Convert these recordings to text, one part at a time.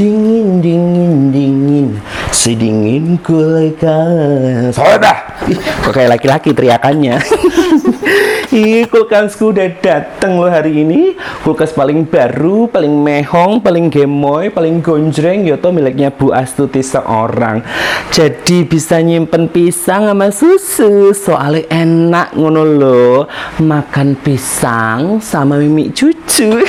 Dingin, dingin, dingin Sedingin kulkas. Ih, Kok kayak laki-laki teriakannya? Ih, kulkasku udah dateng loh hari ini. Kulkas paling baru, paling mehong, paling gemoy, paling gonjreng. Yoto miliknya Bu Astuti seorang. Jadi bisa nyimpen pisang sama susu. Soalnya enak ngono loh. Makan pisang sama mimi cucu.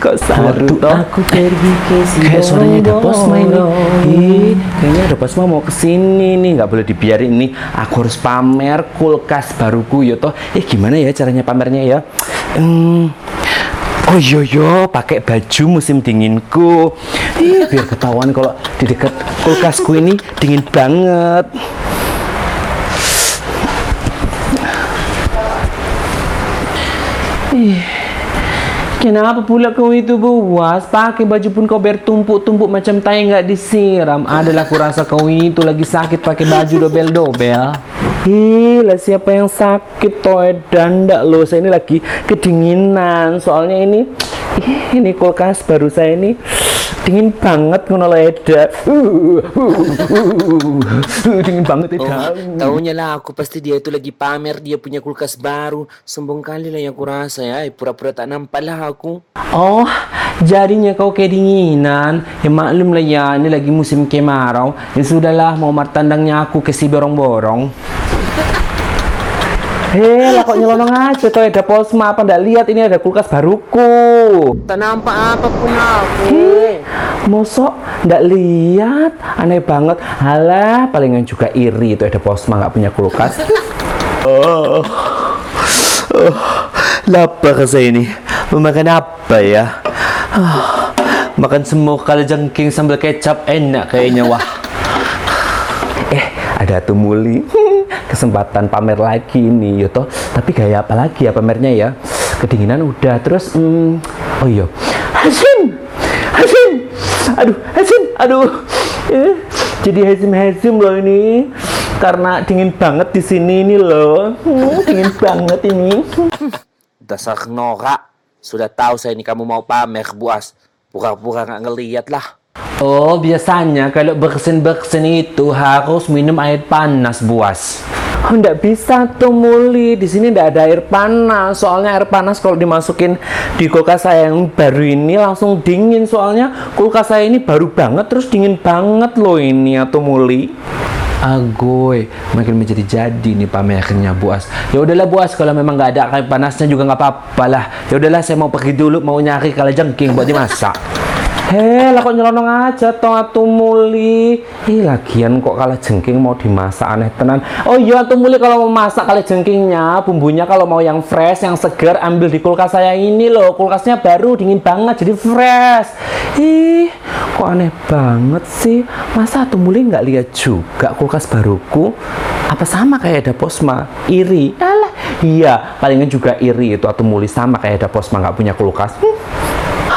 Kok saru Waktu toh? aku pergi ke Kayak suaranya ada bos main. Sidowong. Ih, kayaknya ada bos mau ke sini nih, nggak boleh dibiarin nih. Aku harus pamer kulkas baruku ya toh. Eh gimana ya caranya pamernya ya? Hmm, Oh yo yo, pakai baju musim dinginku. Ih, biar ketahuan kalau di dekat kulkasku ini dingin banget. Ih, Kenapa pula kau itu buas? Pakai baju pun kau bertumpuk-tumpuk macam tai nggak disiram. Adalah kurasa kau itu lagi sakit pakai baju dobel-dobel. Gila siapa yang sakit toh dan ndak lo saya ini lagi kedinginan soalnya ini ini kulkas baru saya ini dingin banget ngono lah Eda. Uh, dingin banget Oh, Eda. taunya lah aku pasti dia itu lagi pamer dia punya kulkas baru. Sombong kali lah yang kurasa ya. Eh, Pura-pura tak nampak lah aku. Oh, jadinya kau kedinginan. Ya maklum lah ya, ini lagi musim kemarau. Ya sudahlah, mau martandangnya aku ke si borong-borong. Hei, lah kok nyelonong aja tuh ada posma apa ndak lihat ini ada kulkas baruku. Tak nampak apa pun aku. Ih, mosok ndak lihat, aneh banget. Halah, palingan juga iri itu ada posma nggak punya kulkas. oh, oh, lapar saya ini. Mau makan apa ya? Ah, makan semua kala jengking sambal kecap enak kayaknya wah. Eh, ada tumuli. Kesempatan pamer lagi nih, Yoto. Tapi gaya apa lagi ya pamernya ya? Kedinginan udah, terus hmm, oh iya. Hasim! Aduh, Hasim! Aduh. Eh, jadi Hasim-Hasim loh ini. Karena dingin banget di sini ini loh. Hmm, dingin banget ini. Dasar norak. Sudah tahu saya ini kamu mau pamer buas. Pura-pura nggak ngeliat lah. Oh, biasanya kalau bersin-bersin itu harus minum air panas, buas. Oh, nggak bisa tuh muli. Di sini nggak ada air panas. Soalnya air panas kalau dimasukin di kulkas saya yang baru ini langsung dingin. Soalnya kulkas saya ini baru banget terus dingin banget loh ini atau muli. Agoy, makin menjadi jadi nih pamernya buas. Ya udahlah buas, kalau memang nggak ada air panasnya juga nggak apa-apa lah. Ya udahlah, saya mau pergi dulu, mau nyari kala jengking buat dimasak. Hei, lah kok nyelonong aja toh atuh muli. Ih, lagian kok kalah jengking mau dimasak aneh tenan. Oh iya atuh muli kalau mau masak kalah jengkingnya, bumbunya kalau mau yang fresh, yang segar ambil di kulkas saya ini loh. Kulkasnya baru, dingin banget jadi fresh. Ih, kok aneh banget sih. Masa atuh muli nggak lihat juga kulkas baruku? Apa sama kayak ada posma? Iri. Alah, iya, palingan juga iri itu atuh muli sama kayak ada posma nggak punya kulkas. Hmm.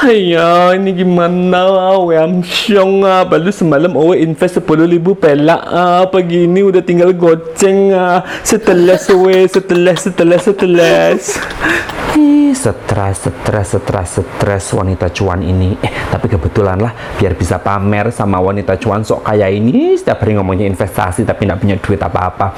Iya, ini gimana? Awe amsyong ah. Baru semalam Awe invest 10 ribu pelak ah. Pagi ini udah tinggal goceng ah. Setelas Awe, setelas, setelas, setelas. Ih, stres, stres, stres, stres wanita cuan ini. Eh, tapi kebetulan lah, biar bisa pamer sama wanita cuan sok kaya ini. Setiap hari ngomongnya investasi, tapi nggak punya duit apa-apa.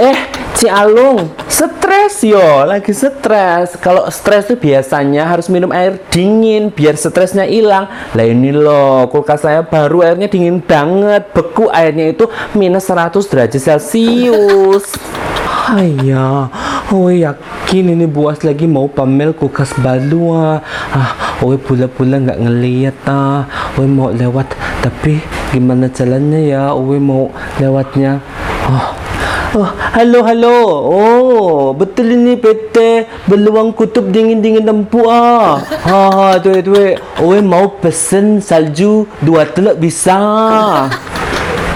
Eh, Ci Alung, stres yo, lagi stres. Kalau stres tuh biasanya harus minum air dingin biar stresnya hilang. Lah ini loh, kulkas saya baru airnya dingin banget. Beku airnya itu minus 100 derajat Celcius. Ayah, oh yakin ini buas lagi mau pamer kulkas baru ah. Ah, oh pula-pula nggak ngeliat ah. Oh mau lewat, tapi gimana jalannya ya? Oh mau lewatnya. Oh, Oh, halo, halo. Oh, betul ini PT Beluang Kutub Dingin-Dingin Lempu ah. Ha, ha, tu, tu. Oh, mau pesen salju dua teluk bisa.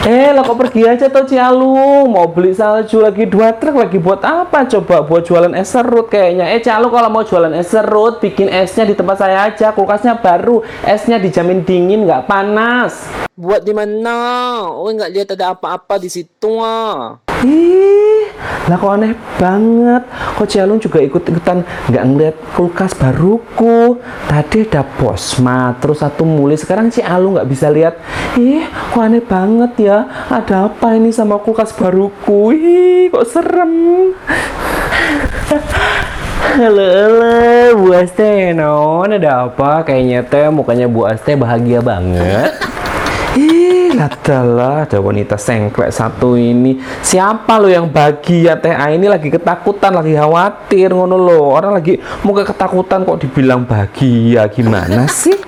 Eh, lah kok pergi aja tau Cialu Mau beli salju lagi dua truk lagi buat apa coba? Buat jualan es serut kayaknya Eh Cialu kalau mau jualan es serut Bikin esnya di tempat saya aja Kulkasnya baru Esnya dijamin dingin nggak panas Buat di mana? Oh nggak lihat ada apa-apa di situ ah. Ih, lah kok aneh banget. Kok Cialung juga ikut-ikutan nggak ngeliat kulkas baruku. Tadi ada Bosma, terus satu muli. Sekarang Cialung nggak bisa lihat. Ih, kok aneh banget ya. Ada apa ini sama kulkas baruku? Ih, kok serem. Halo, halo, Bu Aste, non, ada apa? Kayaknya teh mukanya Bu Aste bahagia banget. Ih, ladalah ada wanita sengklek satu ini. Siapa lo yang bahagia teh? Ah, ini lagi ketakutan, lagi khawatir ngono lo. Orang lagi muka ketakutan kok dibilang bahagia. Gimana sih?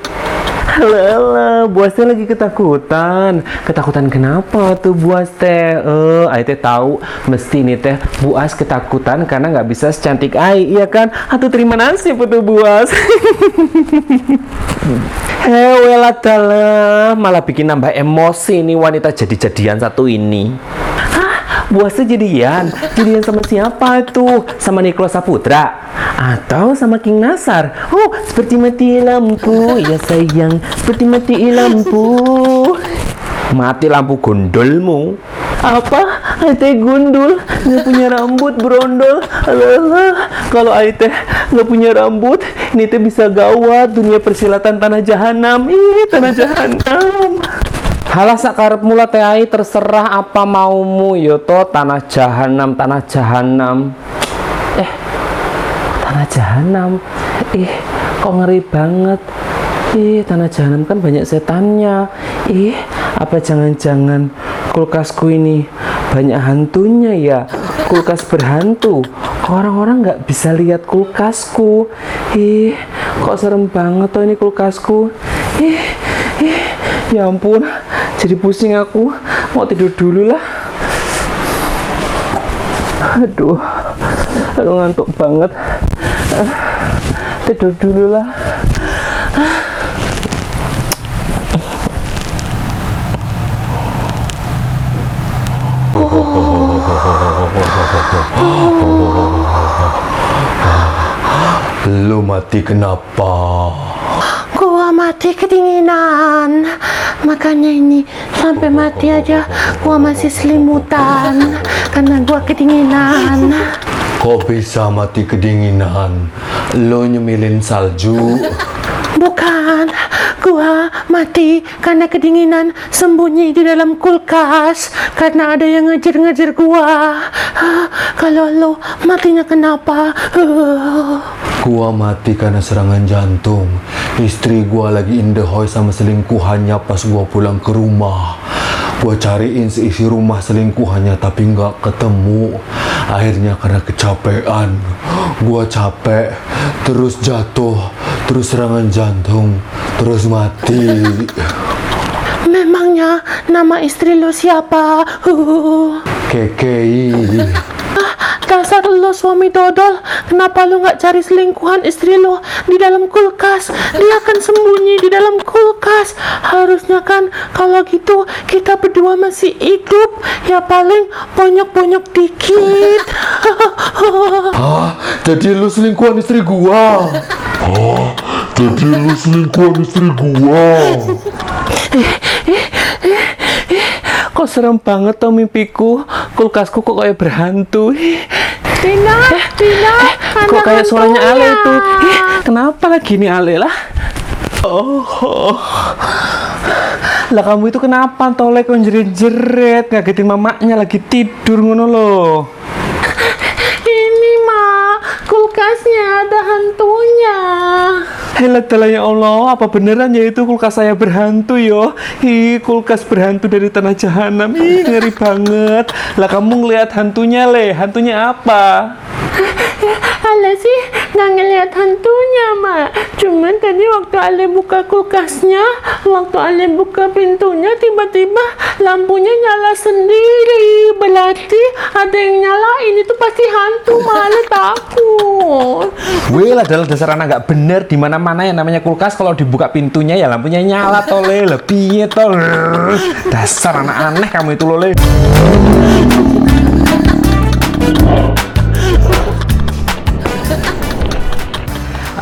Halo, halo, Bu Aste lagi ketakutan. Ketakutan kenapa tuh Bu Aste? Eh, Ai teh tahu mesti ini teh Bu As ketakutan karena nggak bisa secantik Ai, iya kan? Atau terima nasib tuh Bu As. Hewela dalam malah bikin nambah emosi nih wanita jadi-jadian satu ini. Bu As tuh jadian? Sama siapa tuh? Sama Nicholas Saputra? Atau sama King Nasar? Oh, seperti mati lampu, ya sayang, seperti mati lampu. Mati lampu gondolmu. Apa? Aite gundul, nggak punya rambut berondol. Alah, kalau Aite nggak punya rambut, ini teh bisa gawat dunia persilatan tanah jahanam. Ih, tanah jahanam. Halah sakarep mula teh ai terserah apa maumu yoto tanah jahanam tanah jahanam. Eh, tanah jahanam. Ih, kok ngeri banget. Ih, tanah jahanam kan banyak setannya. Ih, apa jangan-jangan kulkasku ini banyak hantunya ya? Kulkas berhantu. Orang-orang nggak bisa lihat kulkasku. Ih, kok serem banget tuh ini kulkasku. Ih, ih, ya ampun. Jadi pusing aku. Mau tidur dulu lah. Aduh, aduh ngantuk banget. Tidur dulu lah. Lu mati kenapa? Mati kedinginan Makanya ini sampai mati aja gua masih selimutan Karena gua kedinginan Kok bisa mati kedinginan? Lu nyemilin salju? Bukan Gua mati karena kedinginan Sembunyi di dalam kulkas Karena ada yang ngejar-ngejar gua Kalau lo matinya kenapa? Huh. Gua mati karena serangan jantung. Istri gua lagi in the house sama selingkuhannya pas gua pulang ke rumah. Gua cariin seisi rumah selingkuhannya tapi nggak ketemu. Akhirnya karena kecapean, gua capek, terus jatuh, terus serangan jantung, terus mati. Memangnya nama istri lo siapa? Kekei. Dasar lo suami dodol Kenapa lo nggak cari selingkuhan istri lo Di dalam kulkas Dia akan sembunyi di dalam kulkas Harusnya kan Kalau gitu Kita berdua masih hidup Ya paling Bonyok-bonyok dikit Hah? Jadi lu selingkuhan istri gua? Hah? Jadi lu selingkuhan istri gua? Kok serem banget tuh mimpiku. Kulkasku kok kayak berhantu. Tina Tina kok kayak suaranya Ale tuh. Ih, kenapa lagi nih Ale lah? Oh, oh. Lah kamu itu kenapa tolek kok jerit-jerit ngagetin mamanya lagi tidur ngono loh. Kulkasnya ada hantunya dalah ya Allah, apa beneran ya itu kulkas saya berhantu yo? Ih, kulkas berhantu dari tanah jahanam. Ih, ngeri banget. Lah kamu ngeliat hantunya le, hantunya apa? Ale sih ngeliat hantunya, Mak. Cuman tadi waktu Ale buka kulkasnya, waktu Ale buka pintunya, tiba-tiba lampunya nyala sendiri. Berarti ada yang nyalain, itu pasti hantu, Mak. Ale takut. Wih lah dalam dasar anak nggak bener di mana mana yang namanya kulkas kalau dibuka pintunya ya lampunya nyala tole lebih tol dasar anak aneh kamu itu lole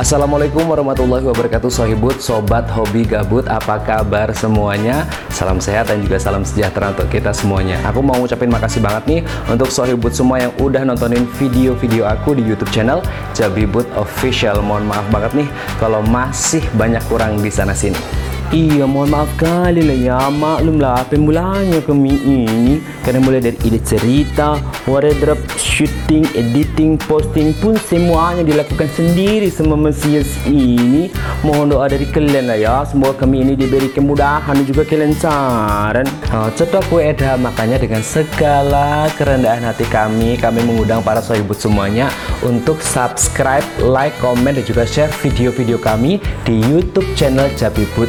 Assalamualaikum warahmatullahi wabarakatuh Sohibut, Sobat Hobi Gabut Apa kabar semuanya? Salam sehat dan juga salam sejahtera untuk kita semuanya. Aku mau ngucapin makasih banget nih Untuk Sohibut semua yang udah nontonin video-video aku di Youtube channel Jabibut Official. Mohon maaf banget nih Kalau masih banyak kurang di sana sini Iya, mohon maaf kali lah ya. Maklum lah, pemulanya kami ini. Karena mulai dari ide cerita, wardrobe, shooting, editing, posting pun semuanya dilakukan sendiri sama Mesias ini. Mohon doa dari kalian lah ya. Semoga kami ini diberi kemudahan dan juga kelancaran. Oh, cetok kue edah. Makanya dengan segala kerendahan hati kami, kami mengundang para sohibut semuanya untuk subscribe, like, komen, dan juga share video-video kami di YouTube channel Jabibut